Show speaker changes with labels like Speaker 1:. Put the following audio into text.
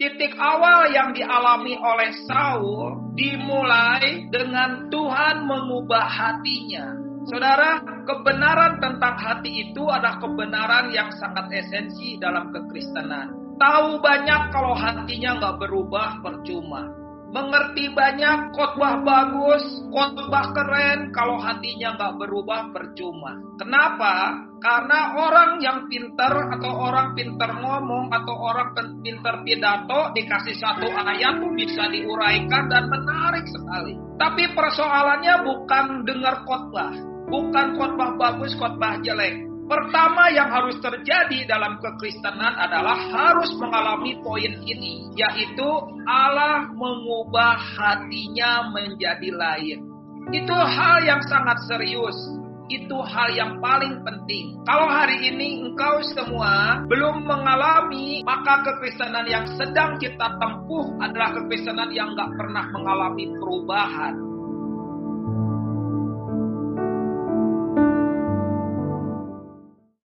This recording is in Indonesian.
Speaker 1: Titik awal yang dialami oleh Saul dimulai dengan Tuhan mengubah hatinya. Saudara, kebenaran tentang hati itu adalah kebenaran yang sangat esensi dalam kekristenan. Tahu banyak kalau hatinya nggak berubah percuma mengerti banyak, khotbah bagus, khotbah keren, kalau hatinya nggak berubah percuma. Kenapa? Karena orang yang pinter atau orang pinter ngomong atau orang pinter pidato dikasih satu ayat tuh bisa diuraikan dan menarik sekali. Tapi persoalannya bukan dengar khotbah, bukan khotbah bagus, khotbah jelek. Pertama yang harus terjadi dalam kekristenan adalah harus mengalami poin ini, yaitu Allah mengubah hatinya menjadi lain. Itu hal yang sangat serius. Itu hal yang paling penting. Kalau hari ini engkau semua belum mengalami, maka kekristenan yang sedang kita tempuh adalah kekristenan yang gak pernah mengalami perubahan